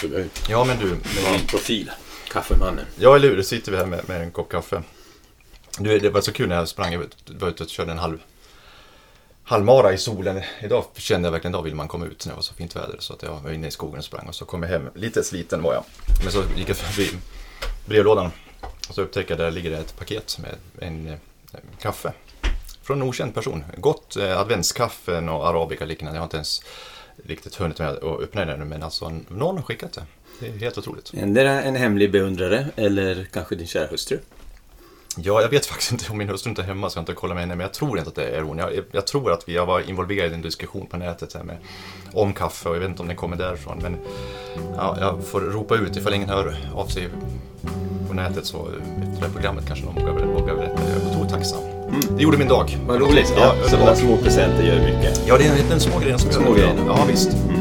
Du Ja men du, har en profil. Kaffemannen. ja eller hur, då sitter vi här med, med en kopp kaffe. Du, det var så kul när jag sprang, jag var ute och körde en halv halvmara i solen. Idag kände jag verkligen, idag vill man komma ut när det var så fint väder. Så att jag var inne i skogen och sprang och så kom jag hem, lite sliten var jag. Men så gick jag förbi brevlådan och så upptäckte jag där ligger det ett paket med en, eh, kaffe. Från en okänd person. Gott eh, adventskaffe och arabica liknande. Jag har inte ens riktigt hunnit med att öppna den ännu men alltså någon har skickat det. Det är helt otroligt. Endera en hemlig beundrare eller kanske din kära hustru. Ja, jag vet faktiskt inte om min hustru inte är hemma så jag inte kolla med henne, men jag tror inte att det är hon. Jag, jag tror att vi har varit involverade i en diskussion på nätet här med, om kaffe och jag vet inte om den kommer därifrån. Men ja, jag får ropa ut ifall ingen hör av sig på nätet så efter det här programmet kanske någon vågar, vågar berätta. Jag är otroligt tacksam. Det gjorde min dag. Vad roligt. Ja, Ja, Sådana små presenter gör mycket. Ja, det är en, en små grej som Små gör grejer. Ja, visst. Eh,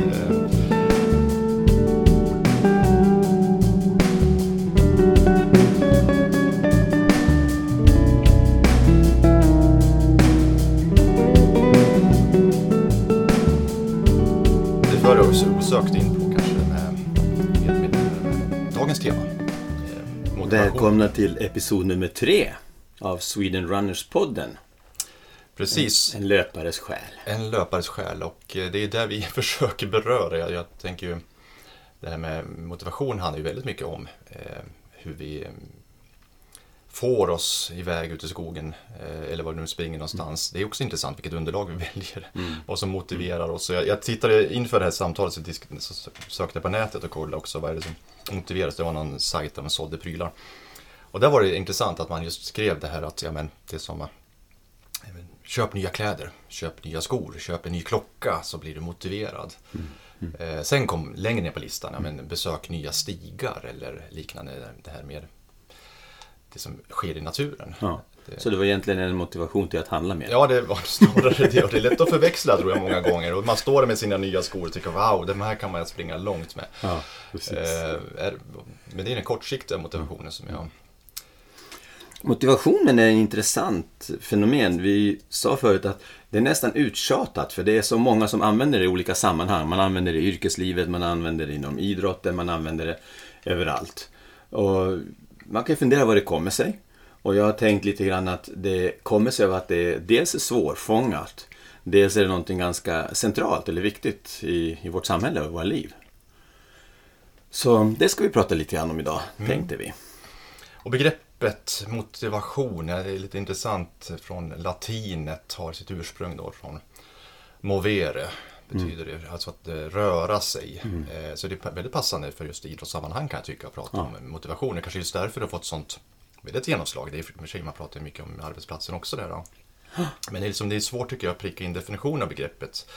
motivation. Välkomna till episod nummer tre av Sweden Runners-podden. Precis. En löpares själ. En löpares själ och eh, det är det vi försöker beröra. Jag, jag tänker ju, det här med motivation handlar ju väldigt mycket om eh, hur vi eh, får oss iväg ut i skogen eh, eller var nu springer någonstans. Det är också intressant vilket underlag vi väljer, vad som motiverar oss. Så jag, jag tittade inför det här samtalet så, disk- så sökte jag på nätet och kollade också vad är det som motiveras. Det var någon sajt där man sålde prylar. Och där var det intressant att man just skrev det här att ja, men, det är som Köp nya kläder, köp nya skor, köp en ny klocka så blir du motiverad. Eh, sen kom längre ner på listan, ja, men besök nya stigar eller liknande. Det här mer det som sker i naturen. Ja. Det, Så det var egentligen en motivation till att handla mer. ja, det var snarare det. Och det är lätt att förväxla tror jag många gånger. Och man står där med sina nya skor och tycker wow, de här kan man springa långt med. Ja. Eh, men det är den kortsiktiga motivationen som jag... Motivationen är ett intressant fenomen. Vi sa förut att det är nästan uttjatat för det är så många som använder det i olika sammanhang. Man använder det i yrkeslivet, man använder det inom idrotten, man använder det överallt. Och man kan fundera vad det kommer sig. Och jag har tänkt lite grann att det kommer sig av att det dels är svårfångat, dels är det någonting ganska centralt eller viktigt i, i vårt samhälle och våra liv. Så det ska vi prata lite grann om idag, tänkte vi. Och begreppet motivation är lite intressant från latinet, har sitt ursprung då från movere. Betyder det, alltså att eh, röra sig. Eh, Så det är väldigt passande för just idrottssammanhang kan jag tycka att prata om motivation. Det kanske är just därför det har fått sånt väldigt genomslag. Det är för sig man pratar mycket om arbetsplatsen också där då. Men det är, liksom, det är svårt tycker jag att pricka in definitionen av begreppet.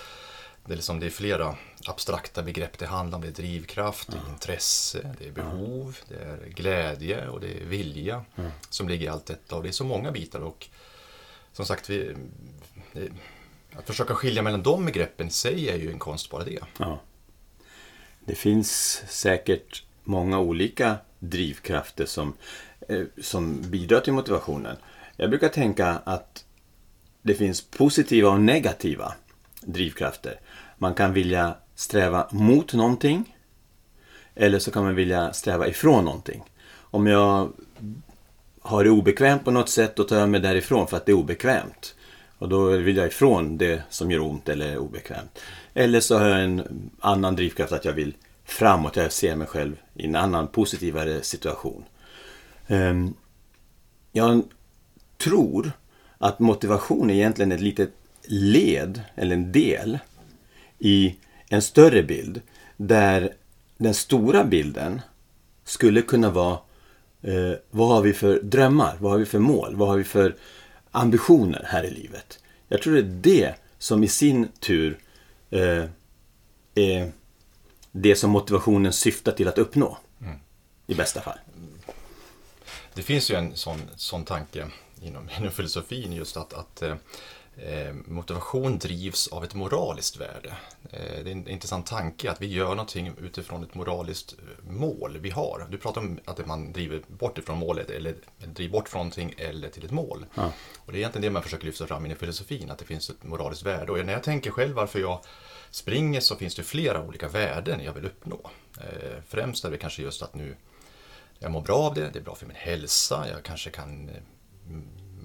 Det är, liksom, det är flera abstrakta begrepp det handlar om. Det är drivkraft, det är intresse, det är behov, det är glädje och det är vilja som ligger i allt detta. Och det är så många bitar och som sagt, vi, det, att försöka skilja mellan de begreppen i sig är ju en konst bara det. Ja. Det finns säkert många olika drivkrafter som, eh, som bidrar till motivationen. Jag brukar tänka att det finns positiva och negativa drivkrafter. Man kan vilja sträva mot någonting eller så kan man vilja sträva ifrån någonting. Om jag har det obekvämt på något sätt, då tar jag mig därifrån för att det är obekvämt. Och då vill jag ifrån det som gör ont eller är obekvämt. Eller så har jag en annan drivkraft att jag vill framåt, jag ser mig själv i en annan positivare situation. Ehm, jag tror att motivation egentligen är ett litet led, eller en del, i en större bild. Där den stora bilden skulle kunna vara eh, vad har vi för drömmar? Vad har vi för mål? Vad har vi för ambitioner här i livet? Jag tror det är det som i sin tur eh, är det som motivationen syftar till att uppnå. I bästa fall. Det finns ju en sån, sån tanke inom, inom filosofin just att, att eh, motivation drivs av ett moraliskt värde. Eh, det är en intressant tanke att vi gör någonting utifrån ett moraliskt eh, mål vi har. Du pratar om att man driver bort ifrån målet eller driver bort från någonting eller till ett mål. Och det är egentligen det man försöker lyfta fram inom filosofin, att det finns ett moraliskt värde. Och när jag tänker själv varför jag springer så finns det flera olika värden jag vill uppnå. Eh, främst är det kanske just att nu jag mår bra av det, det är bra för min hälsa, jag kanske kan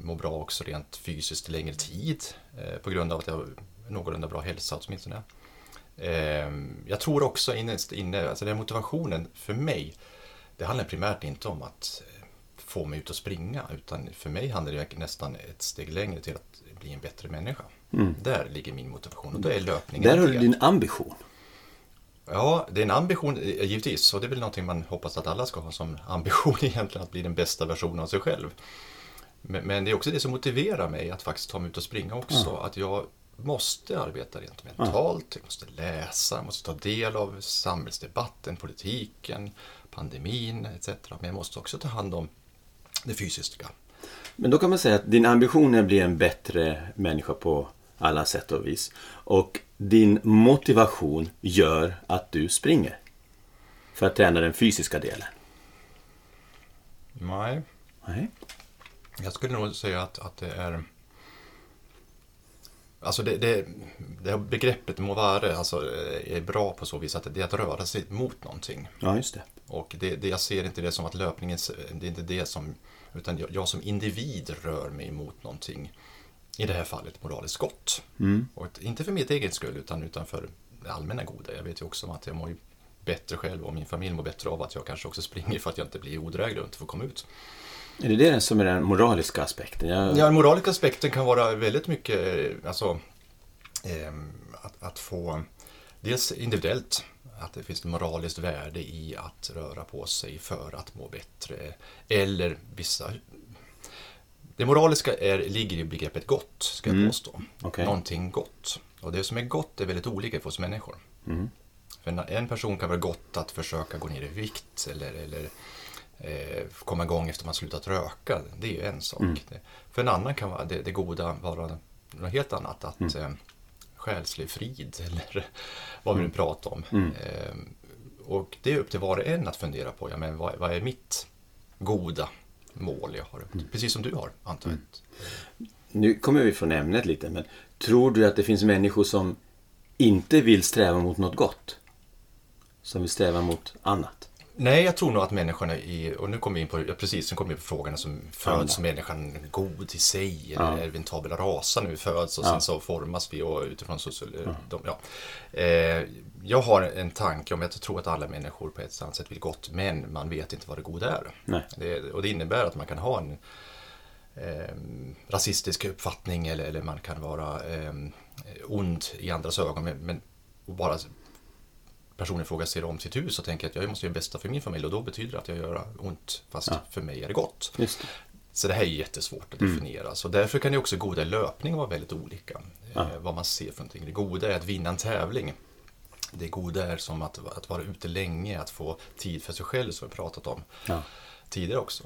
eh, må bra också rent fysiskt längre tid eh, på grund av att jag har någorlunda bra hälsa åtminstone. Jag tror också innerst inne, alltså den motivationen för mig, det handlar primärt inte om att få mig ut och springa utan för mig handlar det nästan ett steg längre till att bli en bättre människa. Mm. Där ligger min motivation och då är löpningen Där har du din ambition. Ja, det är en ambition eh, givetvis och det är väl någonting man hoppas att alla ska ha som ambition egentligen att bli den bästa versionen av sig själv. Men, det är också det som motiverar mig att faktiskt ta mig ut och springa också. Mm. Att jag måste arbeta rent mentalt, jag måste läsa, jag måste ta del av samhällsdebatten, politiken, pandemin etc. Men jag måste också ta hand om det fysiska. Men då kan man säga att din ambition är att bli en bättre människa på alla sätt och vis. Och din motivation gör att du springer. För att träna den fysiska delen. Nej. Nej. Jag skulle nog säga att, att det är... Alltså det, det, det begreppet må vara alltså, är bra på så vis att det är att röra sig mot någonting. Ja, just det. Och det, det, jag ser inte det som att löpningen, det är inte det som, utan jag, jag som individ rör mig mot någonting i det här fallet moraliskt gott. Mm. Och inte för mitt eget skull utan, utan för det allmänna goda. Jag vet ju också att jag mår bättre själv och min familj mår bättre av att jag kanske också springer för att jag inte blir odräglig och inte får komma ut. Är det det som är den moraliska aspekten? Jag... Ja, den moraliska aspekten kan vara väldigt mycket alltså, eh, att, att, få dels individuellt att det finns ett moraliskt värde i att röra på sig för att må bättre. Eller vissa det moraliska är, ligger i begreppet gott, ska jag mm. påstå. Okay. Någonting gott. Och det som är gott är väldigt olika för oss människor. Mm. För en person kan vara gott att försöka gå ner i vikt eller, eller eh, komma igång efter man slutat röka. Det är ju en sak. Mm. För en annan kan vara det, det goda vara något helt annat. Att mm. eh, själslig frid eller vad vi nu mm. pratar om. Mm. Eh, och det är upp till var och en att fundera på, ja, men vad, vad är mitt goda mål jag har. Mm. Precis som du har, antar jag. Mm. Nu kommer vi från ämnet lite, men tror du att det finns människor som inte vill sträva mot något gott? Som vill sträva mot annat? Nej, jag tror nog att människorna i, och nu kommer vi in på, ja, precis, nu kommer vi på frågan som föds människan god i sig, eller ja. är vi en tabula rasa nu, föds och ja. sen så formas vi och utifrån social, ja. De, ja. Eh, jag har en tanke om jag tror att alla människor på ett annat sätt vill gott, men man vet inte vad det goda är. Det, och det innebär att man kan ha en eh, rasistisk uppfattning eller, eller man kan vara eh, ond i andras ögon, men, men bara personen i fråga ser om sitt hus och tänker att jag måste göra det bästa för min familj och då betyder det att jag gör ont fast ja. för mig är det gott. Det. Så det här är jättesvårt att mm. definiera. Mm. Så därför kan ju också goda löpning vara väldigt olika. Ja. Eh, vad man ser för någonting. Det goda är att vinna en tävling. Det goda är som att, att vara ute länge, att få tid för sig själv som vi pratat om ja. tidigare också.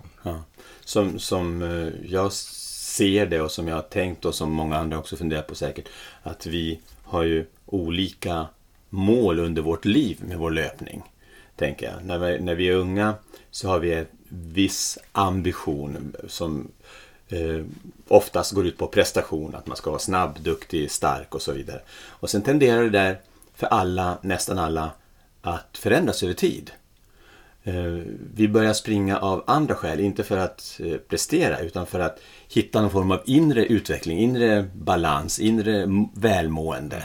Som, som eh, jag ser det och som jag har tänkt och som många andra också funderar på säkert. Att vi har ju olika mål under vårt liv med vår löpning. Tänker jag. När vi, när vi är unga så har vi en viss ambition som eh, oftast går ut på prestation. Att man ska vara snabb, duktig, stark och så vidare. Och sen tenderar det där för alla, nästan alla, att förändras över tid. Eh, vi börjar springa av andra skäl, inte för att eh, prestera utan för att hitta någon form av inre utveckling, inre balans, inre välmående.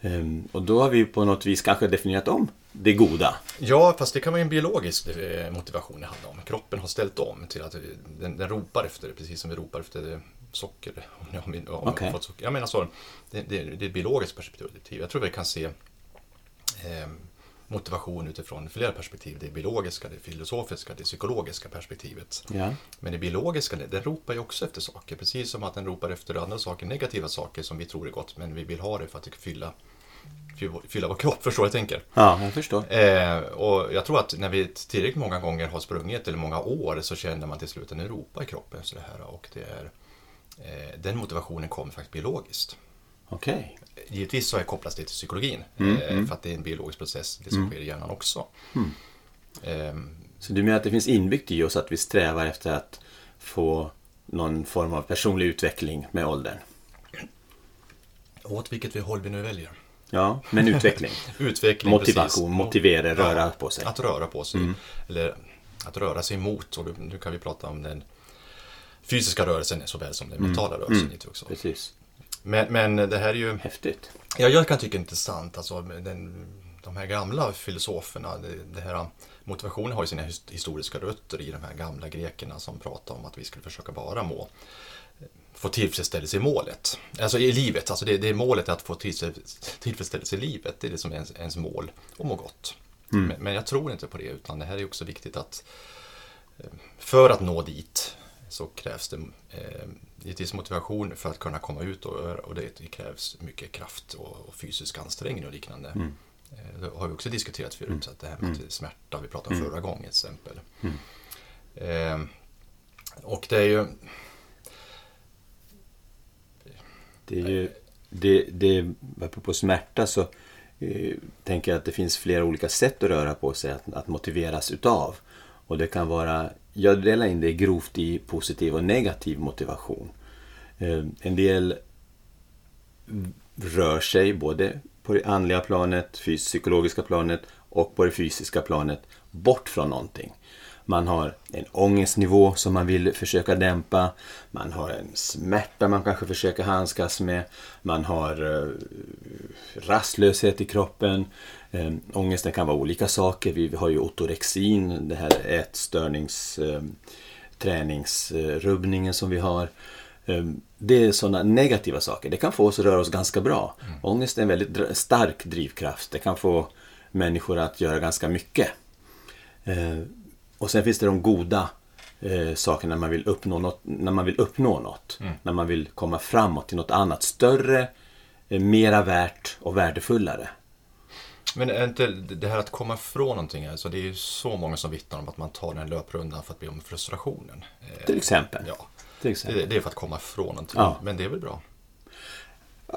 Ehm, och då har vi på något vis kanske definierat om det goda. Ja, fast det kan vara en biologisk eh, motivation det handlar om. Kroppen har ställt om till att den, den ropar efter det, precis som vi ropar efter socker. Om jag, om okay. fått socker. Jag menar så, det, det, det är ett biologiskt perspektiv. Jag tror vi kan se eh, motivation utifrån flera perspektiv. Det biologiska, det filosofiska, det psykologiska perspektivet. Ja. Men det biologiska, den ropar ju också efter saker. Precis som att den ropar efter andra saker, negativa saker som vi tror är gott. Men vi vill ha det för att fylla fylla vår kropp, förstår jag tänker. Ja, jag förstår. Eh, och jag tror att när vi tillräckligt många gånger har sprungit, eller många år, så känner man till slut en Europa i kroppen. Så det här, och det är, eh, den motivationen kommer faktiskt biologiskt. Okay. Givetvis så kopplas det till psykologin, mm, eh, mm. för att det är en biologisk process, det som mm. sker i hjärnan också. Mm. Ehm. så du menar att det finns inbyggt i oss att vi strävar efter att få någon form av personlig utveckling med åldern? Åt vilket vi håll vi nu väljer. Ja, men utveckling. Utveckling, Motivation, precis. motivera, röra på sig. Att röra på sig. Mm. Eller att röra sig mot. Och nu kan vi prata om den fysiska rörelsen såväl som den mentala rörelsen. lite också. Mm. Precis. Men, men det här är ju, Häftigt. ja, jag kan tycka intressant, alltså den, de här gamla filosoferna, det, det här, motivationen har ju sina his- historiska rötter i de här gamla grekerna som pratar om att vi skulle försöka bara må, få tillfredsställelse i målet. Alltså i livet, alltså det, det är målet att få tillfreds- tillfredsställelse i livet, det är det som är ens, ens mål, och må gott. Men, men jag tror inte på det, utan det här är också viktigt att eh, för att nå dit så krävs det eh, givetvis motivation för att kunna komma ut och, och det, krävs mycket kraft och, och fysisk ansträngning och liknande. Eh, det har vi också diskuterat förut, så att det här med att smärta, vi pratade om förra gången till exempel. Eh, och det är ju, Det är ju, det, det, apropå smärta så eh, tänker jag att det finns flera olika sätt att röra på sig, att, att motiveras utav. Och det kan vara, jag delar in det grovt i positiv och negativ motivation. Eh, en del rör sig både på det andliga planet, psykologiska planet och på det fysiska planet bort från någonting. Man har en ångestnivå som man vill försöka dämpa. Man har en smärta man kanske försöker handskas med. Man har eh, rastlöshet i kroppen. Eh, ångesten kan vara olika saker. Vi har ju otorexin, det här ätstörnings eh, träningsrubbningen som vi har. Eh, Det är sådana negativa saker. Det kan få oss att röra oss ganska bra. Ångest är en väldigt stark drivkraft. Det kan få människor att göra ganska mycket. Och sen finns det de goda sakerna när man vill uppnå något. När man vill uppnå något. När man vill komma framåt till något annat större, mera värt och värdefullare. Men är inte det här att komma ifrån någonting, alltså det är ju så många som vittnar om att man tar den här löprundan för att bli om frustrationen. Eh, Till exempel. Ja, Till exempel. det, det är för att komma ifrån någonting, Ja. men det är väl bra.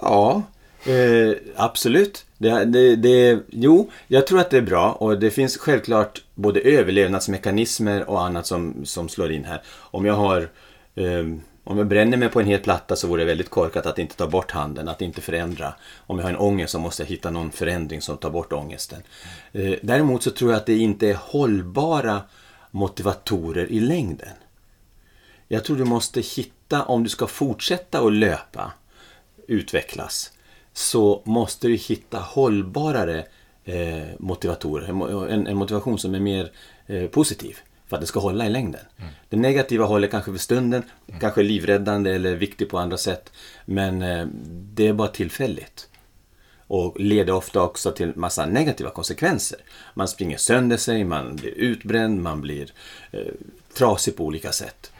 Ja, eh, absolut. Det, det, det, jo, jag tror att det är bra och det finns självklart både överlevnadsmekanismer och annat som, som slår in här. Om jag har eh, om jag bränner mig på en hel platta så vore det väldigt korkat att inte ta bort handen, att inte förändra. Om jag har en ångest så måste jag hitta någon förändring som tar bort ångesten. Eh, däremot så tror jag att det inte är hållbara motivatorer i längden. Jag tror du måste hitta, om du ska fortsätta att löpa, utvecklas, så måste du hitta hållbarare eh, motivatorer. En, motivation som är mer eh, positiv för att det ska hålla i längden. Det negativa håller kanske för stunden, kanske livräddande eller viktig på andra sätt. Men eh, det är bara tillfälligt. Och leder ofta också till massa negativa konsekvenser. Man springer sönder sig, man blir utbränd, man blir eh, trasig på olika sätt.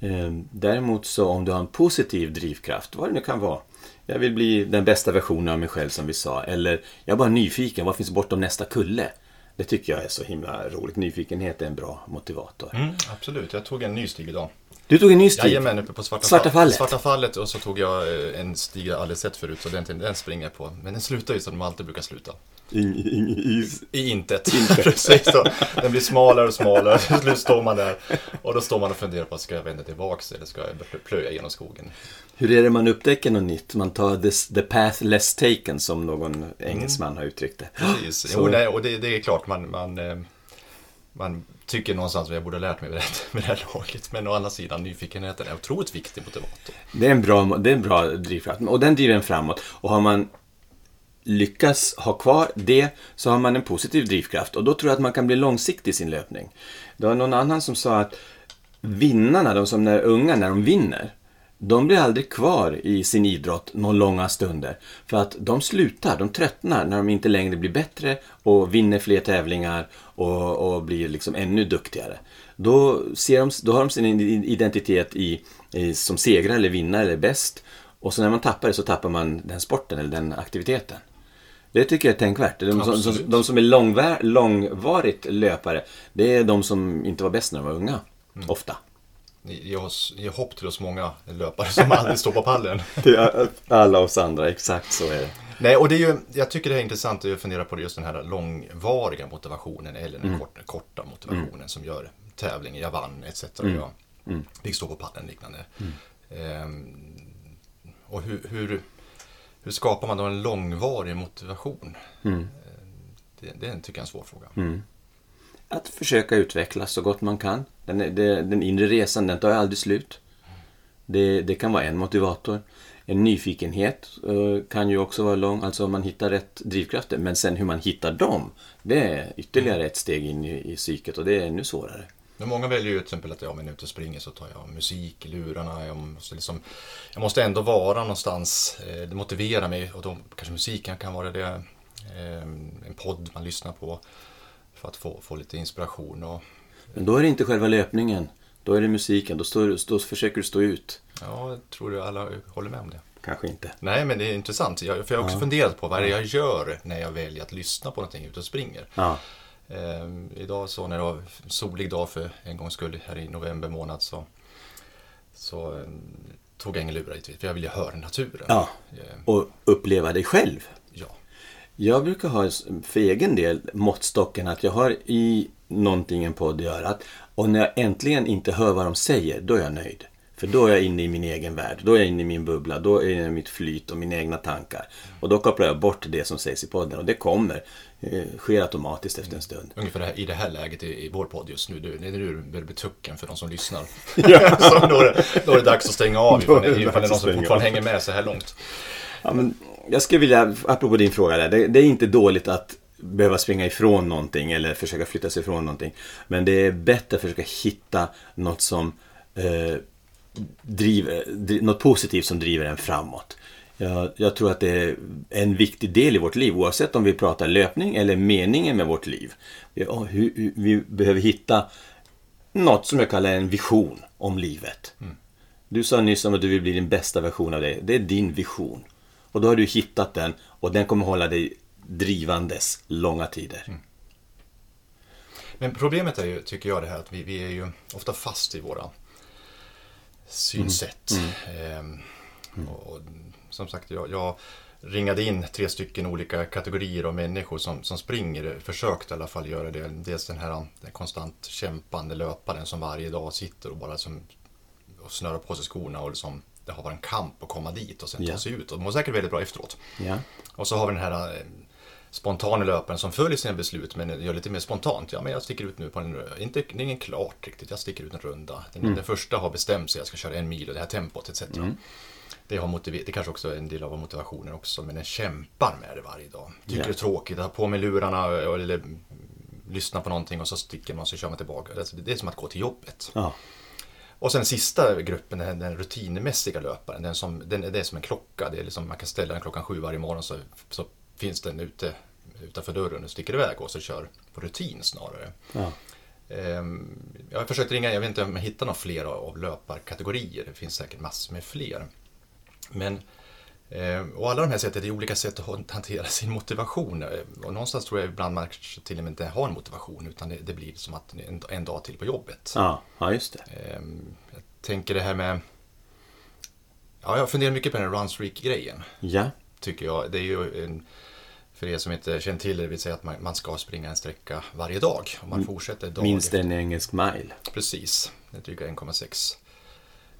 Eh, däremot så om du har en positiv drivkraft, vad det nu kan vara. Jag vill bli den bästa versionen av mig själv som vi sa. Eller jag är bara nyfiken, vad finns bortom nästa kulle? Det tycker jag är så himla roligt. Nyfikenhet är en bra motivator. Mm, absolut, jag tog en ny stig idag. Du tog en ny stig. Jajamän, uppe på Svarta, Svarta fallet. Svarta fallet och så tog jag eh, en stig jag aldrig sett förut, så den, den springer jag på. Men den slutar ju som de alltid brukar sluta. Ing, ing, is. I intet. Precis så. Den blir smalare och smalare. Till slut står man där. Och då står man och funderar på, ska jag vända tillbaks eller ska jag plö- plöja genom skogen? Hur är det man upptäcker något nytt? Man tar this, the path less taken som någon engelsman har uttryckt det. Precis. Så- Jo, nej, och det, det är klart, man, man, eh, man tycker någonstans att jag borde ha lärt mig med det, vid det här laget. Men å andra sidan, nyfikenheten är otroligt viktig motivator. Det är en bra, det är en bra drivkraft och den driver en framåt. Och har man lyckas ha kvar det så har man en positiv drivkraft och då tror jag att man kan bli långsiktig i sin löpning. Det var någon annan som sa att vinnarna, de som är unga när de vinner, de blir aldrig kvar i sin idrott några långa stunder. För att de slutar, de tröttnar när de inte längre blir bättre och vinner fler tävlingar och, och blir liksom ännu duktigare. Då, ser de, då har de sin identitet i, i, som segrare eller vinnare eller bäst. Och så när man tappar det så tappar man den sporten eller den aktiviteten. Det tycker jag är tänkvärt. De som, de som är långvär, långvarigt löpare, det är de som inte var bäst när de var unga. Ofta. Oss, ger hopp till oss många löpare som aldrig står på pallen. Alla oss andra, exakt så är det. Nej, och det är ju, jag tycker det är intressant att fundera på just den här långvariga motivationen eller den korta, korta motivationen som gör tävlingen, jag vann etc. Och jag fick stå på pallen liknande. Ehm, och hur, hur, hur skapar man då en långvarig motivation? Mm. Eh, Det, det tycker jag är en svår fråga. Att försöka utvecklas så gott man kan. Den, den, den inre resan, den tar ju aldrig slut. Det, det kan vara en motivator. En nyfikenhet eh, kan ju också vara lång, alltså om man hittar rätt drivkrafter. Men sen hur man hittar dem, det är ytterligare ett steg in i, i psyket och det är ännu svårare. Men många väljer ju till exempel att ja, men jag är ute och springer så tar jag musik i lurarna. Jag måste, liksom, jag måste ändå vara någonstans. Eh, det motiverar mig och då kanske musiken kan vara det. Eh, en podd man lyssnar på för att få, få lite inspiration. Och, Men då är det inte själva löpningen, då är det musiken, då, står, då försöker du stå ut. ja, jag tror alla håller med om det. Kanske inte. Nej, men det är intressant. Jag, för jag har också funderat på vad det är jag gör när jag väljer att lyssna på någonting ute och springer. Ja, Eh, idag så när det var solig dag för en gångs skull här i november månad så, så eh, tog jag ingen lurar dit för jag ville höra naturen. Ja. Eh, och uppleva dig själv. Ja. Jag brukar ha för egen del måttstocken att jag har i någonting en podd i örat och när jag äntligen inte hör vad de säger, då är jag nöjd. För då är jag inne i min egen värld, då är jag inne i min bubbla, då är jag i mitt flyt och mina egna tankar. Och då kopplar jag bort det som sägs i podden och det kommer, eh, sker automatiskt efter en stund. Ungefär det här, i det här läget i, vår podd just nu, du, när du börjar bli tucken för de som lyssnar. så då, är det, då är det dags att stänga av är ifall, det det, ifall det är någon att som fortfarande hänger med så här långt. Ja, men jag skulle vilja, apropå din fråga där, det, det är inte dåligt att behöva springa ifrån någonting eller försöka flytta sig ifrån någonting. Men det är bättre att försöka hitta något som eh, driver, dri, något positivt som driver en framåt. Jag, jag tror att det är en viktig del i vårt liv oavsett om vi pratar löpning eller meningen med vårt liv. Vi, hur, vi behöver hitta något som jag kallar en vision om livet. Du sa nyss om att du vill bli din bästa version av dig. Det är din vision. Och då har du hittat den och den kommer hålla dig drivandes långa tider. Men problemet är ju, tycker jag, det här att vi, vi är ju ofta fast i våra synsätt. Ehm, och, och, som sagt, jag, jag ringade in tre stycken olika kategorier av människor som, som springer, försökte i alla fall göra det. Dels den här den konstant kämpande löparen som varje dag sitter och bara som, och snörar på sig skorna och liksom, det har varit en kamp att komma dit och sen Ja. ta sig ut. Och mår säkert väldigt bra efteråt. Ja. Och så har vi den här eh, spontana löparen som följer sina beslut men gör lite mer spontant. Ja, men jag sticker ut nu på en, inte, det är ingen klart riktigt, jag sticker ut en runda. Den, den första har bestämt sig, jag ska köra en mil och det här tempot etc. Det, har motiver- det kanske också är en del av motivationen också, men den kämpar med det varje dag. Tycker Ja. det är tråkigt, har på mig lurarna eller mm, lyssnar på någonting och så sticker man och så kör man tillbaka. Det är som att gå till jobbet. Ja. Och sen sista gruppen, den, den rutinmässiga löparen, den som, den, det är som en klocka. Det är liksom, man kan ställa den klockan sju varje morgon så, så finns den ute utanför dörren och sticker iväg och så kör på rutin snarare. Ja. Ehm, jag har försökt ringa, jag vet inte om jag hittar några fler av löparkategorier. Det finns säkert massor med fler. Men, och alla de här sätten är olika sätt att hantera sin motivation. Och någonstans tror jag ibland man till och med inte har en motivation utan det, blir som att en, en dag till på jobbet. Ja, ja, just det. Ehm, Jag tänker det här med... Ja, jag funderar mycket på den här runstreak-grejen. Ja. Tycker jag. Det är ju en... För er som inte känner till det, det vill säga att man, man ska springa en sträcka varje dag. Och man fortsätter dag Minst en engelsk mile. Precis. Det är dryga 1,6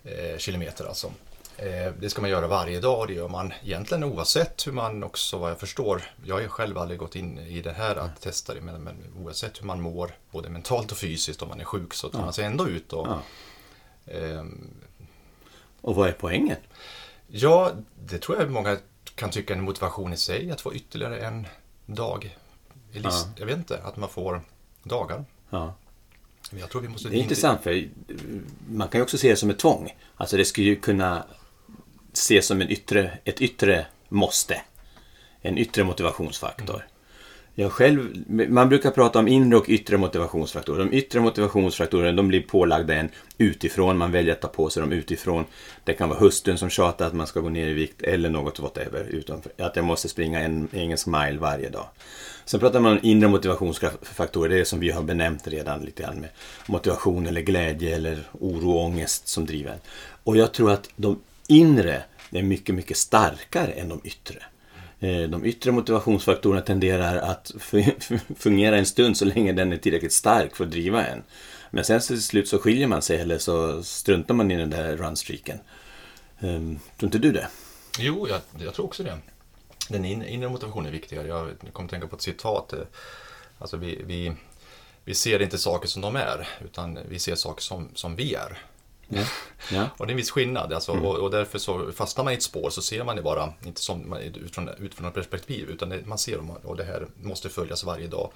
eh, kilometer alltså. Eh, det ska man göra varje dag och det gör man egentligen oavsett hur man också, vad jag förstår, jag har själv aldrig gått in i det här att testa det, men, men oavsett hur man mår, både mentalt och fysiskt, om man är sjuk, så tar man sig ändå ut och Ja. ehm, Och vad är poängen? Ja, det tror jag många kan tycka är en motivation i sig, att få ytterligare en dag. i list. Ja. Jag vet inte, att man får dagar. Ja. Det är intressant för man kan ju också se det som ett tvång. Alltså det skulle ju kunna ses som en yttre, ett yttre måste. En yttre motivationsfaktor. Jag själv, man brukar prata om inre och yttre motivationsfaktorer. De yttre motivationsfaktorerna de blir pålagda en utifrån. Man väljer att ta på sig dem utifrån. Det kan vara hustrun som tjatar att man ska gå ner i vikt eller något whatever. Utanför, att jag måste springa en engelsk mile varje dag. Sen pratar man om inre motivationsfaktorer. Det är som vi har benämnt redan lite grann med motivation eller glädje eller oro och ångest som driver en. Och jag tror att de inre är mycket, mycket starkare än de yttre. Eh, de yttre motivationsfaktorerna tenderar att fungera en stund så länge den är tillräckligt stark för att driva en. Men sen till slut så skiljer man sig eller så struntar man i den där runstreaken. Ehm, tror inte du det? Jo, jag, jag tror också det. den inre motivationen är viktigare. Jag kommer att tänka på ett citat. Eh, alltså vi, vi, vi ser inte saker som de är, utan vi ser saker som, som vi är. Ja. Ja. Och det är en viss skillnad. Alltså, och, och därför så fastnar man i ett spår så ser man det bara, inte som utifrån, utifrån ett perspektiv, utan det, man ser och det här måste följas varje dag.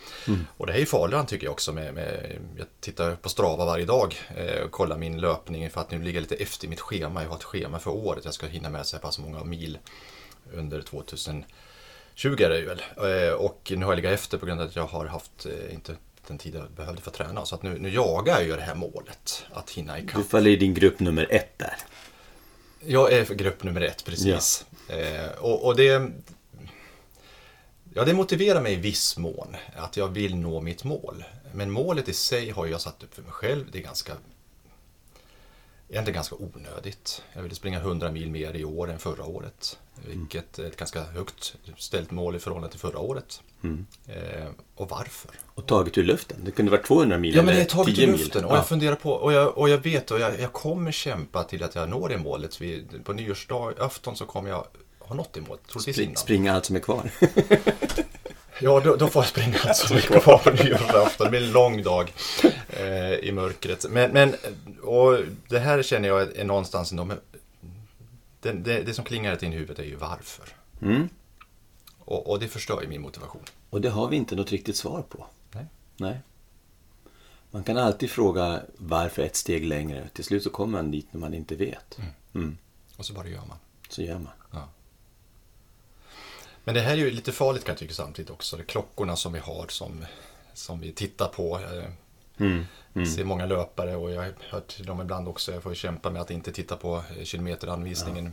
Och det här är farligare tycker jag också. Med, med, jag tittar på Strava varje dag eh, och kollar min löpning för att nu ligger jag lite efter mitt schema. Jag har ett schema för året. Jag ska hinna med så här pass många mil under 2020 är det väl. Eh, Och nu har jag legat efter på grund av att jag har haft eh, inte den tid jag behövde för att träna. Så att nu, nu jagar jag ju det här målet, att hinna ikapp. Du faller i din grupp nummer ett där. Jag är grupp nummer ett, precis. Eh, och, och det... Ja, det motiverar mig i viss mån att jag vill nå mitt mål. Men målet i sig har jag satt upp för mig själv. Det är ganska... Egentligen ganska onödigt. Jag ville springa 100 mil mer i år än förra året. Vilket är ett ganska högt ställt mål i förhållande till förra året. Eh, och varför? Och taget ur luften. Det kunde vara 200 mil Ja, men det är taget 10 i mil. luften. Och Ja. jag funderar på, och jag, och jag vet, och jag, jag kommer kämpa till att jag når det målet. Vi, på nyårsdag, afton så kommer jag ha nått det målet. Troligtvis Spring, innan. springa allt som är kvar. Ja, då, då får jag springa alltså mycket kvar på nyårsafton. Det blir en lång dag eh, i mörkret. Men, men och det här känner jag är någonstans men det, det, det som klingar i huvudet är ju varför. Mm. Och, och det förstör ju min motivation. Och det har vi inte något riktigt svar på. Nej. Nej. Man kan alltid fråga varför ett steg längre. Till slut så kommer man dit när man inte vet. Mm. Och så bara gör man. Så gör man. Ja. Men det här är ju lite farligt kan jag tycka samtidigt också. Det är klockorna som vi har som, som vi tittar på. Jag Mm. ser många löpare och jag har hört till dem ibland också. Jag får kämpa med att inte titta på eh, kilometeranvisningen.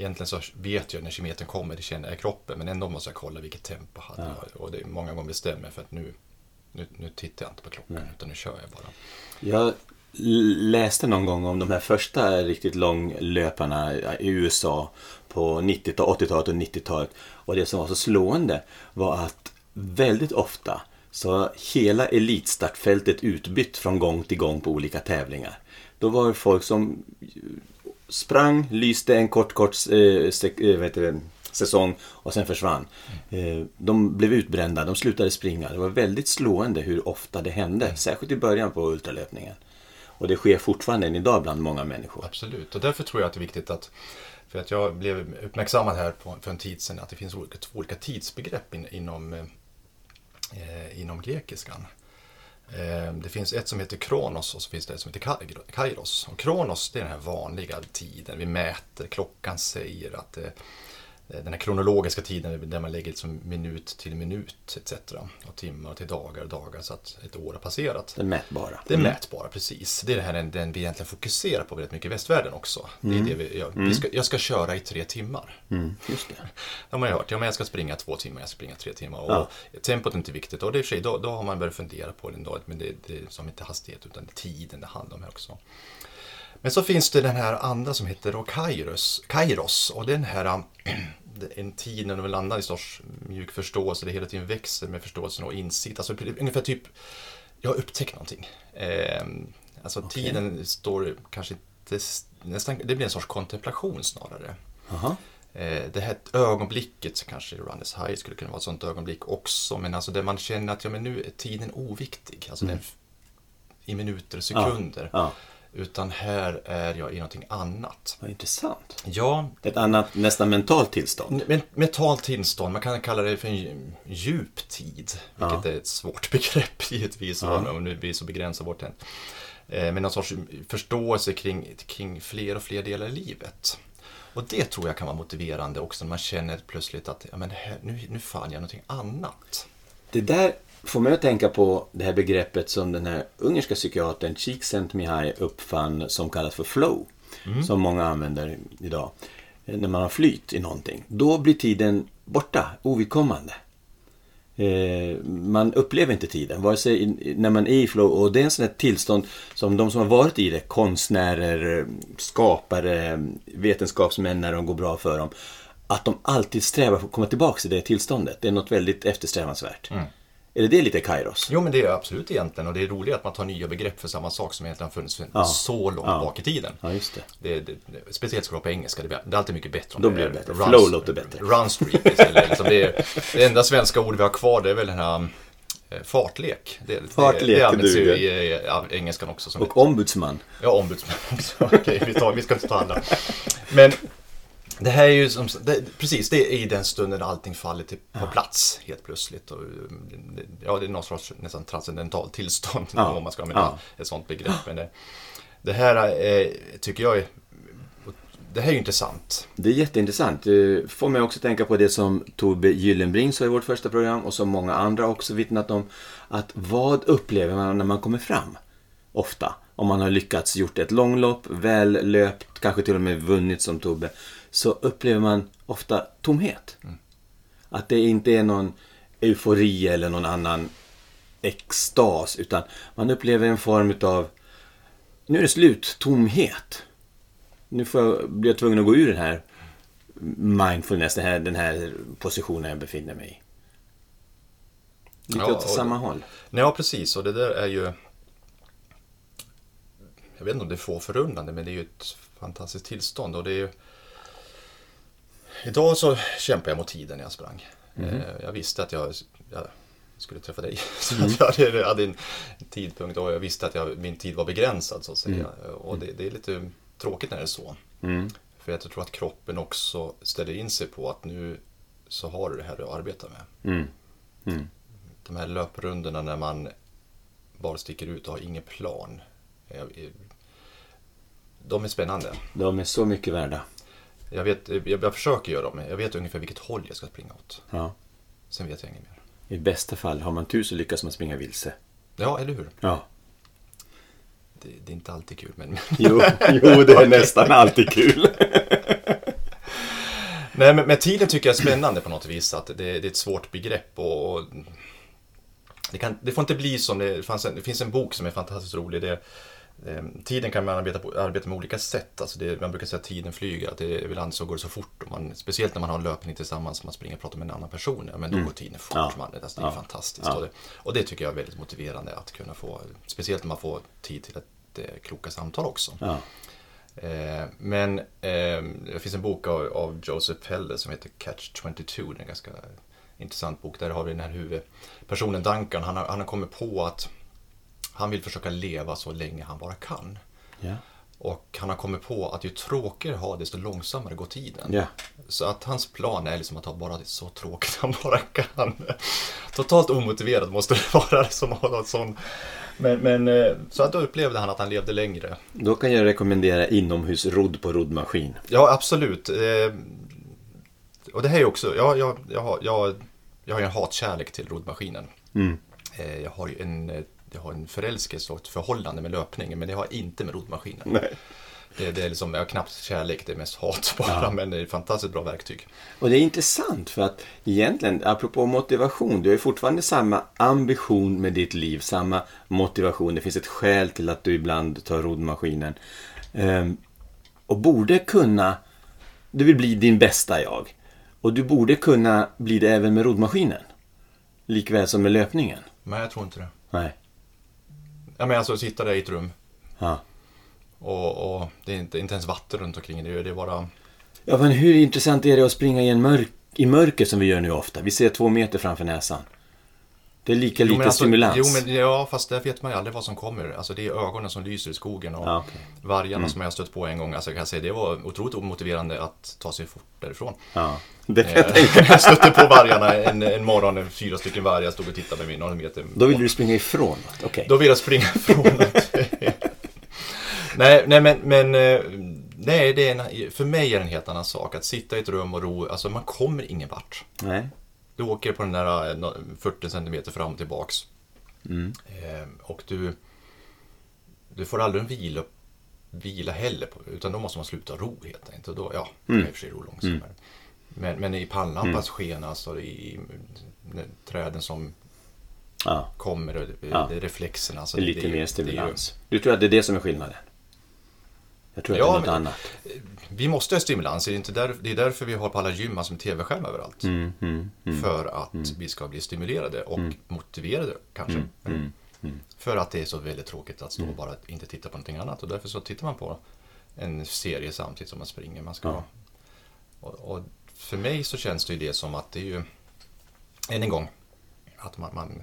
Egentligen så vet jag när kilometern kommer, det känner jag i kroppen. Men ändå måste jag kolla vilket tempo hade jag. Och det är många gånger bestämmer jag för att nu, nu, nu tittar jag inte på klockan utan nu kör jag bara. Jag läste någon gång om de här första riktigt långlöparna i USA på 90 80-talet och 90-talet. Och det som var så slående var att väldigt ofta så hela elitstartfältet utbytt från gång till gång på olika tävlingar. Då var det folk som sprang, lyste en kort, kort eh, sek- eh, vad heter det, säsong och sen försvann. Eh, de blev utbrända, de slutade springa. Det var väldigt slående hur ofta det hände, särskilt i början på ultralöpningen. Och det sker fortfarande än idag bland många människor. Absolut, och därför tror jag att det är viktigt att för att jag blev uppmärksammad här på, för en tid sedan att det finns olika, olika tidsbegrepp in, inom, eh, inom grekiskan. Ehm, det finns ett som heter Kronos och så finns det ett som heter Kairos. Och Kronos det är den här vanliga tiden vi mäter, klockan säger att eh, den här kronologiska tiden där man lägger liksom minut till minut etc. Och timmar till dagar och dagar så att ett år har passerat. Det mätbara. Det är mätbara, precis. Det är det här den, vi egentligen fokuserar på väldigt mycket i västvärlden också. Det är det vi, jag, vi ska, jag ska köra i tre timmar. Mm, just det. Det har man ju hört. Ja, men jag ska springa två timmar, jag ska springa tre timmar. Och Ja. Tempot är inte viktigt. Och det är för sig, då, då har man börjat fundera på det. Men det, det är som inte hastighet, utan det är tiden det handlar om här också. Men så finns det den här andra som heter då Kairos. Kairos och den här är en tid när de landar i sorts mjuk förståelse, det hela tiden växer med förståelsen och insikt. Alltså ungefär typ, jag har upptäckt någonting. Eh, alltså tiden står kanske inte, nästan, det blir en sorts kontemplation snarare. Aha. Eh, det här ögonblicket, så kanske Run as High skulle kunna vara ett sånt ögonblick också, men alltså där man känner att ja, men nu är tiden oviktig, alltså den, i minuter sekunder. Ja, Utan här är jag i någonting annat. vad intressant. Ja, Ett annat, nästan mentalt tillstånd. men- mentalt tillstånd, man kan kalla det för en djup tid. Vilket är ett svårt begrepp givetvis, om nu blir så begränsat vårt än. Eh, Men någon sorts förståelse kring, kring fler och fler delar i livet. Och det tror jag kan vara motiverande också när man känner plötsligt att ja, men här, nu, nu fann jag någonting annat. Det där får mig att tänka på det här begreppet som den här ungerska psykiatern Csikszentmihalyi uppfann som kallas för flow. Som många använder idag. Eh, När man har flyt i någonting. Då blir tiden borta, ovidkommande. Eh, man upplever inte tiden, vare sig när man är i flow. Och det är en sån här tillstånd som de som har varit i det, konstnärer, skapare, vetenskapsmän när de går bra för dem. Att de alltid strävar för att komma tillbaka till det tillståndet. Det är något väldigt eftersträvansvärt. Är det det lite Kairos? Jo, men det är absolut egentligen. Och det är roligt att man tar nya begrepp för samma sak som egentligen har funnits Ja. så långt Ja. bak i tiden. Ja, just det. Det, det, speciellt ska det på engelska, det blir, det är alltid mycket bättre. om Då det blir det bättre. run- Flow låter bättre. Run streak istället. liksom det, är, det enda svenska ord vi har kvar det är väl den här eh, fartlek. Det, Fartlek, det, det används ju i, i, i engelskan också. Som Och ombudsman. Ja, ombudsman också. Okej, vi, tar, vi ska inte ta alla. Men det här är ju som, det, precis, det är i den stunden allting faller till, på plats helt plötsligt. Och, det- ja, det är någon sorts nästan transcendentalt tillstånd Ja. om man ska använda Ja. ett sånt begrepp. Men det, det här eh, tycker jag är, det här är ju intressant. Det är jätteintressant. Det får mig också tänka på det som Tobbe Gyllenbring sa i vårt första program och som många andra också vittnat om. Att vad upplever man när man kommer fram? Ofta. Om man har lyckats gjort ett långlopp, väl löpt, kanske till och med vunnit som Tobbe. Så upplever man ofta tomhet. Att det inte är någon eufori eller någon annan extas. Utan man upplever en form utav nu är det slut, tomhet nu får jag, blir jag tvungen att gå ur den här mindfulness, den här, den här positionen jag befinner mig i. Lite Ja, åt och- samma håll. Ja, precis. Och det där är ju... Jag vet inte om det är få förunnande, men det är ju ett fantastiskt tillstånd. Och det är ju... Idag så kämpade jag mot tiden när jag sprang. Eh, Jag visste att jag, jag skulle träffa dig. Så att jag hade, hade en tidpunkt och jag visste att jag, min tid var begränsad så att säga. Och det, det är lite tråkigt när det är så. Mm. För jag tror att kroppen också ställer in sig på att nu så har du det här du arbetar med Mm. Mm. de här löprundorna när man bara sticker ut och har ingen plan. Jag- De är spännande. De är så mycket värda. Jag, vet, jag, jag försöker göra dem. Jag vet ungefär vilket håll jag ska springa åt. Ja. Sen vet jag inget mer. I bästa fall, har man tur så lyckas man springa vilse. Ja, eller hur? Ja. Det, det är inte alltid kul, men... Jo, jo det är nästan alltid kul. Nej, men, men tiden tycker jag är spännande på något vis. Att det, det är ett svårt begrepp och... och det, kan, det får inte bli som det, det, en, det finns en bok som är fantastiskt rolig. Det, tiden kan man arbeta, på, arbeta med olika sätt. Alltså det, man brukar säga att tiden flyger. Att det, ibland så går det så fort. Och man, speciellt när man har en löpning tillsammans. Man springer och pratar med en annan person. Men då går tiden fort. Ja. Man, alltså, det är Ja. fantastiskt. Ja. Och, det, och det tycker jag är väldigt motiverande att kunna få. Speciellt när man får tid till ett eh, kloka samtal också. Ja. Eh, men eh, det finns en bok av, av Joseph Heller som heter Catch 22. Det är en ganska intressant bok. Där har vi den här huvudpersonen Duncan. Han har, han har kommit på att han vill försöka leva så länge han bara kan. Ja. Och han har kommit på att ju tråkigare ha desto långsammare går tiden. Ja. Så att hans plan är liksom att ha bara så tråkigt han bara kan. Totalt omotiverad måste det vara som har något sån. Men, men eh, så att då upplevde han att han levde längre. Då kan jag rekommendera inomhusrodd på roddmaskin. Ja, absolut. Eh, och det här är också, ja, jag, jag, har, jag, jag har ju en hatkärlek till roddmaskinen. Mm. Eh, jag har ju en, jag har en förälskelse och ett förhållande med löpningen, men det har inte med roddmaskinen. Nej. Det, det är liksom, jag har knappt kärlek, det är mest hat bara, men det är ett fantastiskt bra verktyg. Och det är intressant för att egentligen, apropå motivation, du har ju fortfarande samma ambition med ditt liv, samma motivation. Det finns ett skäl till att du ibland tar roddmaskinen. Ehm, och borde kunna, du vill bli din bästa jag. Och du borde kunna bli det även med roddmaskinen. Likväl som med löpningen. Men jag tror inte det. Nej. Ja, men alltså sitta där i ett rum Ja. och, och det är inte, inte ens vatten runt omkring. Det är, det är bara... Ja, men hur intressant är det att springa i, en mörk, i mörker som vi gör nu ofta? Vi ser två meter framför näsan. Det är lika lite alltså, stimulans. Jo, men ja, fast där vet man ju aldrig vad som kommer. Alltså det är ögonen som lyser i skogen och Ja, okej. vargarna som jag har stött på en gång. Alltså jag kan säga det var otroligt omotiverande att ta sig fort därifrån. Ja, det kan jag Eh, tänka jag stötte på vargarna en, en morgon, fyra stycken vargar, jag stod och tittade med min några meter. Då vill du springa ifrån? Okej. Då vill jag springa ifrån nej, nej, men, men eh, nej, det är en, för mig är det en helt annan sak. Att sitta i ett rum och ro, alltså man kommer ingen vart. Nej. Du åker på den där eh, nå- 40 centimeter fram och tillbaks. Mm. Eh, och du, du får aldrig en vila, vila heller, på, utan då måste man sluta ro helt enkelt. Och då, ja, Mm. mm. i och för sig ro långsammare. Men, men i pannlampans sken, alltså i, träden som Ja, kommer och Ja. det reflexerna. Alltså, det lite det, mer det är ju- stimulans. Du tror att det är det som är skillnaden? Jag tror Ja, det är något men- annat. Vi måste ha stimulans, det är, inte där, det är därför vi har på alla gym massor med tv-skärm överallt. Mm, mm, mm. För att vi ska bli stimulerade och motiverade kanske. mm, För att det är så väldigt tråkigt att stå och bara inte titta på någonting annat. Och därför så tittar man på en serie samtidigt som man springer. Man ska, Ja. och, och för mig så känns det ju det som att det är ju, än en gång, att man, man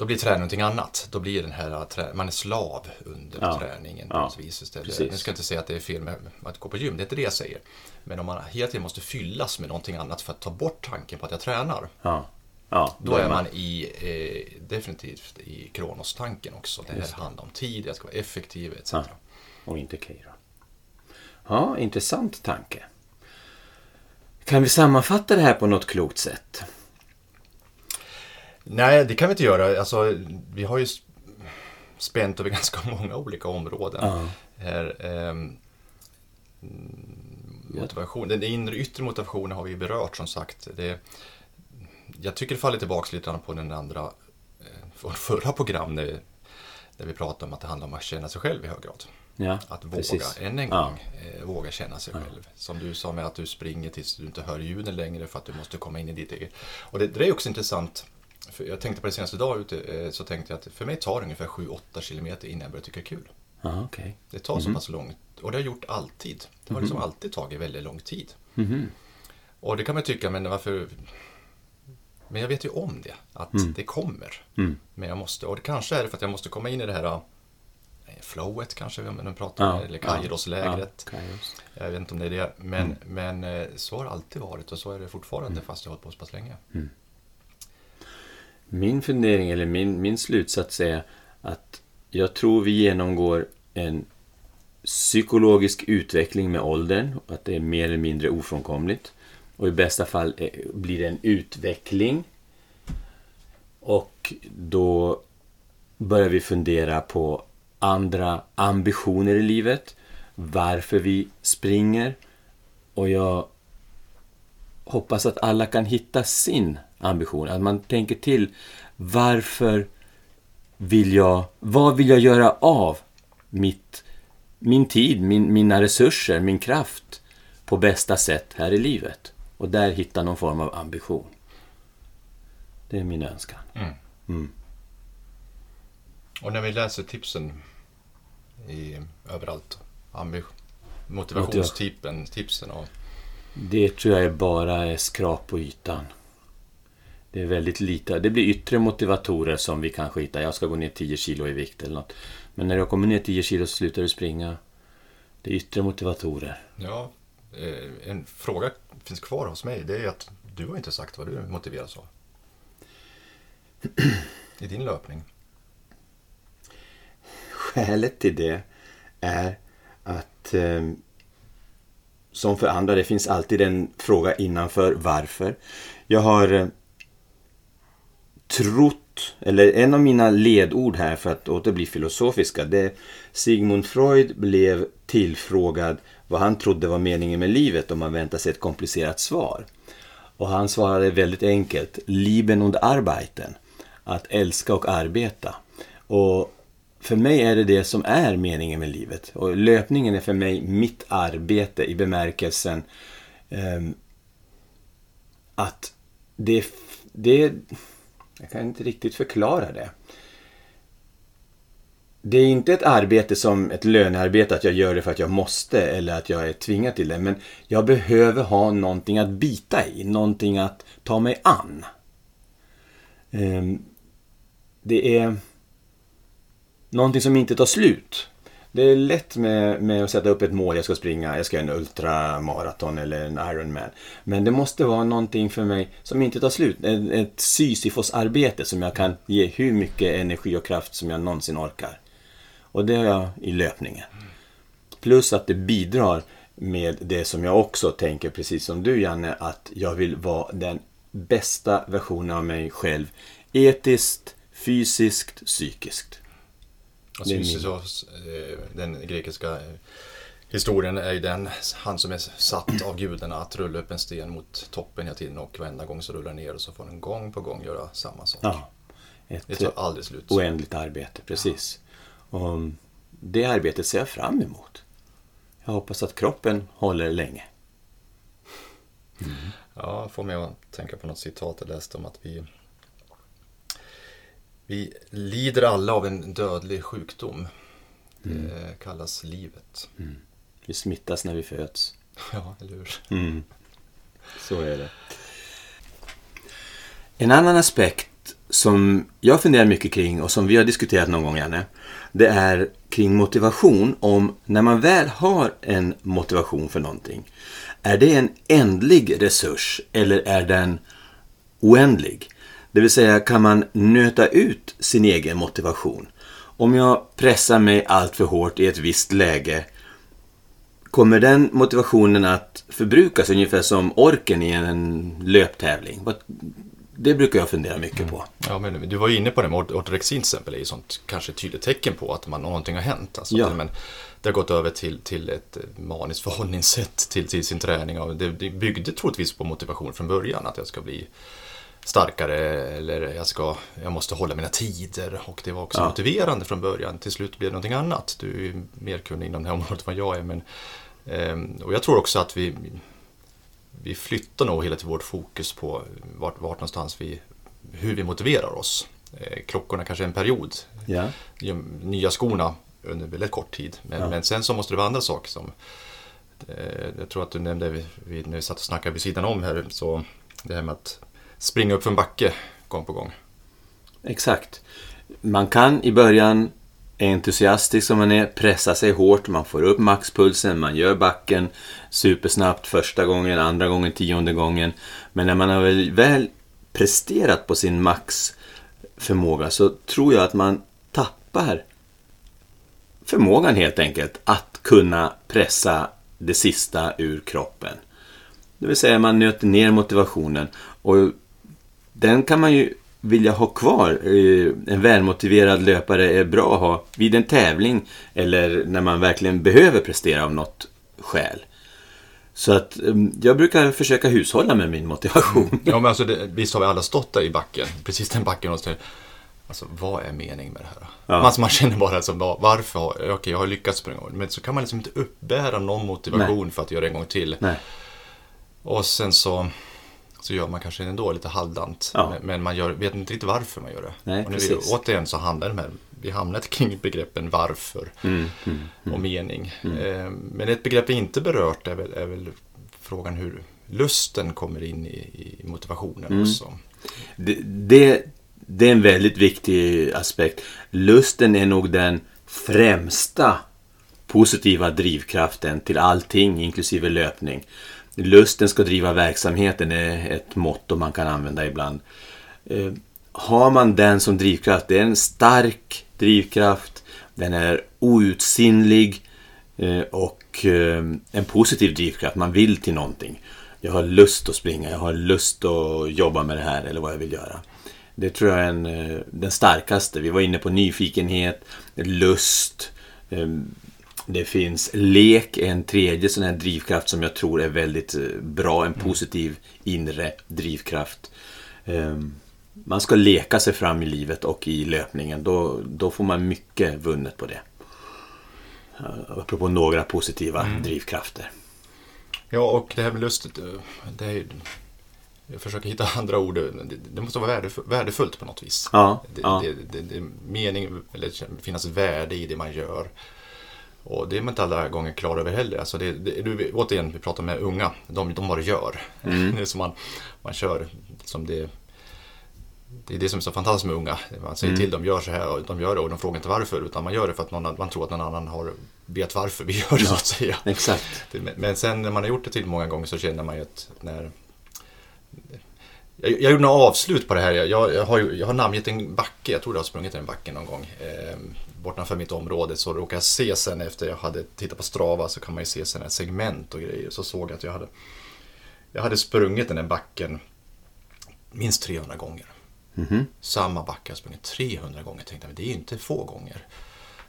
då blir träning någonting annat. Då blir den här, trä- man är slav under Ja. träningen på Ja. vis istället. Precis. Nu ska jag inte säga att det är fel med att gå på gym, det är inte det jag säger. Men om man hela tiden måste fyllas med någonting annat för att ta bort tanken på att jag tränar. Ja. Ja, Då är man i, eh, definitivt i Kronos-tanken också. Det här handlar om tid, jag ska vara effektiv etc. Ja. Och inte Keira. Ja, intressant tanke. Kan vi sammanfatta det här på något klokt sätt? Nej, det kan vi inte göra. Alltså, vi har ju sp- spänt över ganska många olika områden. Ja. Här, ehm, mm, motivation, den inre och yttre motivationen har vi berört som sagt. Det, jag tycker det faller tillbaka lite på den andra, eh, från förra program när vi, när vi pratade om att det handlar om att känna sig själv i hög grad. Ja, Att våga, precis. än en Ja. gång, eh, våga känna sig själv. Som du sa med att du springer tills du inte hör ljuden längre för att du måste komma in i ditt eget. Och det, det är också intressant. Jag tänkte på det senaste dag ute, eh, så tänkte jag att för mig tar det ungefär 7-8 kilometer innan jag börjar tycka det kul. Ja, okej. Det tar Mhm. så pass långt, och det har gjort alltid. Det har liksom alltid tagit väldigt lång tid. Mhm. Och det kan man tycka, men varför... Men jag vet ju om det, att det kommer. Mm. Men jag måste, och det kanske är för att jag måste komma in i det här eh, flowet kanske, om man pratar om, Ja, eller Kairos-lägret. Ja, Kairos. Jag vet inte om det är det, men, men eh, så har det alltid varit och så är det fortfarande fast jag har hållit på så pass länge. Min fundering, eller min, min slutsats är att jag tror vi genomgår en psykologisk utveckling med åldern. och Att det är mer eller mindre ofrånkomligt. Och i bästa fall blir det en utveckling. Och då börjar vi fundera på andra ambitioner i livet. Varför vi springer. Och jag hoppas att alla kan hitta sin ambition. Att man tänker till. Varför vill jag... Vad vill jag göra av mitt, min tid, min, mina resurser, min kraft på bästa sätt här i livet? Och där hitta någon form av ambition. Det är min önskan. Och när vi läser tipsen i, överallt, motivationstippen, tipsen och Det tror jag är bara är skrap på ytan. Det är väldigt lite. Det blir yttre motivatorer som vi kanske hittar. Jag ska gå ner 10 kilo i vikt eller något. Men när du kommer ner 10 kilo så slutar du springa. Det är yttre motivatorer. Ja, eh, en fråga finns kvar hos mig. Det är att du har inte sagt vad du motiveras av. I din löpning. Skälet till det är att eh, som för andra, det finns alltid en fråga innanför varför. Jag har eh, trott, eller en av mina ledord här för att åter bli filosofiska, det är Sigmund Freud blev tillfrågad vad han trodde var meningen med livet om man väntar sig ett komplicerat svar. Och han svarade väldigt enkelt, Lieben und Arbeiten. Att älska och arbeta. Och för mig är det det som är meningen med livet. Och löpningen är för mig mitt arbete i bemärkelsen eh, att det, det... Jag kan inte riktigt förklara det. Det är inte ett arbete som ett lönearbete, att jag gör det för att jag måste eller att jag är tvingad till det. Men jag behöver ha någonting att bita i, någonting att ta mig an. Ehm, det är någonting som inte tar slut. Det är lätt med, med att sätta upp ett mål, jag ska springa, jag ska göra en ultramaraton eller en Ironman. Men det måste vara någonting för mig som inte tar slut. Ett, ett Sisyfos-arbete som jag kan ge hur mycket energi och kraft som jag någonsin orkar. Och det har jag i löpningen. Plus att det bidrar med det som jag också tänker, precis som du Janne, att jag vill vara den bästa versionen av mig själv. Etiskt, fysiskt, psykiskt. Och Det är min- Sisyfos, eh, den grekiska eh, historien är ju den, han som är satt av gudarna att rulla upp en sten mot toppen hela tiden och varenda gång så rullar ner och så får den gång på gång göra samma sak. Ja. Det Ett tar aldrig slut. oändligt arbete, precis. Och det arbetet ser jag fram emot. Jag hoppas att kroppen håller länge. Ja, får mig att tänka på något citat jag läste om att vi vi lider alla av en dödlig sjukdom. Det kallas livet. Vi smittas när vi föds. Ja, eller hur? Mm. Så är det. En annan aspekt som jag funderar mycket kring och som vi har diskuterat någon gång, Janne, det är kring motivation. Om när man väl har en motivation för någonting, är det en ändlig resurs eller är den oändlig? Det vill säga, kan man nöta ut sin egen motivation? Om jag pressar mig allt för hårt i ett visst läge, kommer den motivationen att förbrukas ungefär som orken i en löptävling? Det brukar jag fundera mycket på. Ja, men du var ju inne på det med ortorexin till exempel, är ju sånt kanske tydligt tecken på att man, någonting har hänt. Alltså, Ja. men, det har gått över till, till ett eh, maniskt förhållningssätt till, till sin träning. Och det, det byggde troligtvis på motivation från början, att jag ska bli starkare eller jag, ska, jag måste hålla mina tider. Och det var också Ja. motiverande från början. Till slut blev det någonting annat. Du är mer kunnig inom det här området än vad jag är. Men, ehm, och jag tror också att vi, vi flyttar nog hela tiden vårt fokus på vart, vart någonstans vi, hur vi motiverar oss. Eh, klockorna kanske en period, Ja. nya skorna under väldigt kort tid. Men, Ja. men sen så måste det vara andra saker som eh, jag tror att du nämnde vi, när vi satt och snackade vid sidan om här, så det här med att springa upp för en backe gång på gång. Exakt. Man kan i början, entusiastisk som man är, pressa sig hårt. Man får upp maxpulsen, man gör backen supersnabbt första gången, andra gången, tionde gången. Men när man har väl, väl presterat på sin maxförmåga så tror jag att man tappar förmågan helt enkelt att kunna pressa det sista ur kroppen. Det vill säga man nöter ner motivationen och den kan man ju vilja ha kvar. Eh, En välmotiverad löpare är bra att ha vid en tävling eller när man verkligen behöver prestera av något skäl. Så att eh, jag brukar försöka hushålla med min motivation. Ja, men alltså det, visst har vi alla stått där i backen, precis den backen och så Alltså vad är meningen med det här? Ja. Alltså, man känner bara som, varför har, okej jag har lyckats springa men så kan man liksom inte uppbära någon motivation för att göra det en gång till. Nej. Och sen så, så gör man kanske ändå lite halvdant. Ja. Men, man gör, vet inte riktigt varför man gör det. Nej, och nu precis. vi, återigen så handlar det här, vi hamnar kring begreppen varför Mm, mm, och mening. Eh, Men ett begrepp vi inte berört är väl, är väl frågan hur lusten kommer in i, i motivationen Mm. också. Det, det, det är en väldigt viktig aspekt. Lusten är nog den främsta positiva drivkraften till allting, inklusive löpning. Lusten ska driva verksamheten är ett motto man kan använda ibland. Eh, har man den som drivkraft, det är en stark drivkraft, den är outsinlig eh, och eh, en positiv drivkraft. Man vill till någonting. Jag har lust att springa, jag har lust att jobba med det här eller vad jag vill göra. Det tror jag är en, den starkaste. Vi var inne på nyfikenhet, lust. Det finns lek, en tredje sån här drivkraft som jag tror är väldigt eh, bra. En positiv inre drivkraft. Eh, Man ska leka sig fram i livet och i löpningen. Då, då får man mycket vunnet på det. Eh, Apropå några positiva drivkrafter. Ja, och det här med lust, eh, det är, jag försöker hitta andra ord. Det, det måste vara värdefu- värdefullt på något vis. Ja, det, ja. det, det, det mening, eller finnas värde i det man gör. Och det är man inte alla gånger klar över heller. Alltså det, det, du, återigen, vi pratar med unga. De, de bara gör. Mm. Det är som man, man kör. Som det, det är det som är så fantastiskt med unga. Man säger Mm. till dem, gör så här och de gör det och de frågar inte varför. Utan man gör det för att någon, man tror att någon annan har vet varför vi gör det så att säga. Exakt. Men sen när man har gjort det till många gånger så känner man ju att när... Jag, jag gjorde några avslut på det här. Jag, jag, har, jag har namngett en backe. Jag tror jag har sprungit den backen någon gång. Eh, bortanför mitt område. Så råkade jag se sen efter jag hade tittat på Strava så kan man ju se sen ett segment och grejer. Så såg jag att jag hade, jag hade sprungit den här backen minst 300 gånger. Mhm. Samma backe har jag sprungit 300 gånger. Tänkte men det är ju inte få gånger.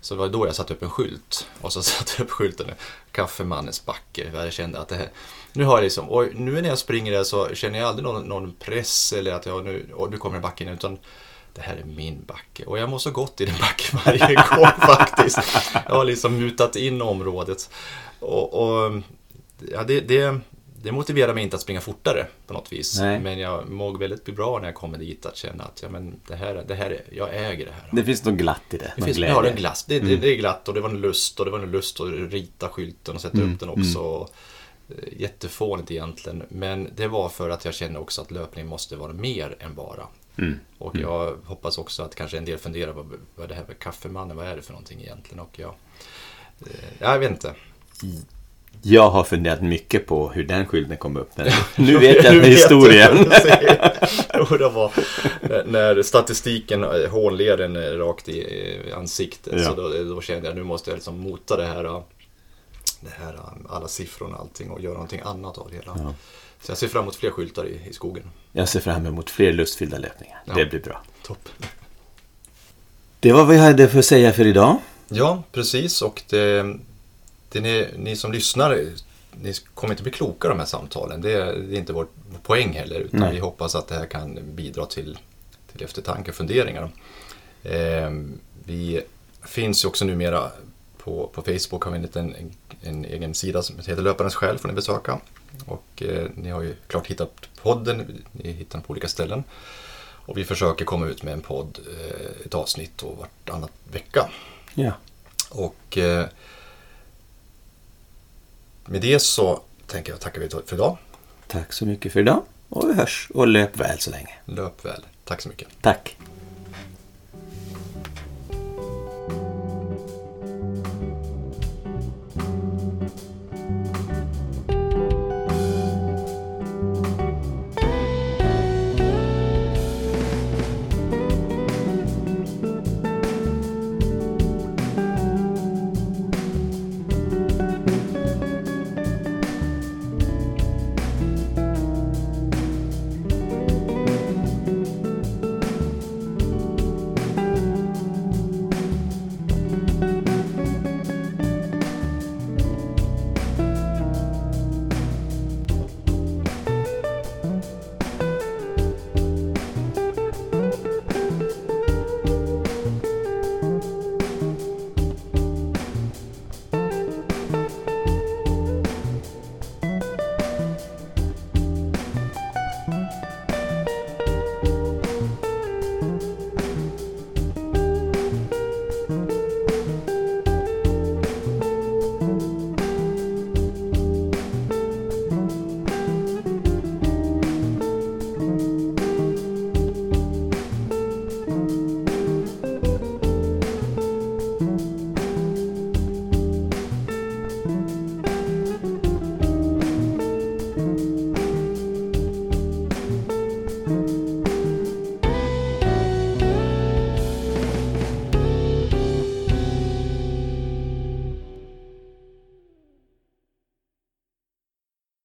Så det var då jag satte upp en skylt. Och så satte jag upp skylten Kaffemannens backe. Jag kände att det här, nu har jag liksom, och nu när jag springer där så känner jag aldrig någon, någon press eller att jag nu, och nu kommer backen. Utan det här är min backe. Och jag mår så gott i den backen varje gång faktiskt. Jag har liksom mutat in området. Och, och ja, det, det, det motiverar mig inte att springa fortare på något vis. Nej. Men jag mår väldigt bra när jag kommer dit att känna att ja, men det här, det här är, jag äger det här. Det finns något glatt i det. Det finns, ja, det är glass. Det, det, det är glatt och det var en lust och det var en lust att rita skylten och sätta Mm, upp den också. Eh, Jättefånigt egentligen. Men det var för att jag kände också att löpning måste vara mer än bara. Mm. Och jag hoppas också att kanske en del funderar på vad det här med kaffemannen, vad är det för någonting egentligen? Och jag, eh, jag vet inte. Jag har funderat mycket på hur den skylten kom upp. Men nu vet jag historien. Jo, det var när- när statistiken eh, hånler en eh, rakt i eh, ansiktet. Ja. Så då, då kände jag nu måste jag liksom mota det här, eh, det här eh, alla siffrorna och allting och göra någonting annat av det hela. Ja. Så jag ser fram emot fler skyltar i, i skogen. Jag ser fram emot fler lustfyllda löpningar. Ja. Det blir bra. Topp. Det var vad jag hade för att säga för idag. Ja, precis. Och det, det ni, ni som lyssnar, ni kommer inte bli kloka de här samtalen. Det, är- det är inte vår poäng heller. Utan Nej. vi hoppas att det här kan bidra till, till eftertanke och funderingar. Eh, vi finns ju också numera på, på Facebook har vi en, liten, en, en egen sida som heter Löparens själ får ni besöka. Och eh, ni har ju klart hittat podden, ni hittar den på olika ställen. Och vi försöker komma ut med en podd, eh, ett avsnitt då vartannat vecka. Ja. Och eh, med det så tänker jag tacka vi för idag. Tack så mycket för idag. Och vi hörs och löp väl så länge. Löp väl. Tack så mycket. Tack.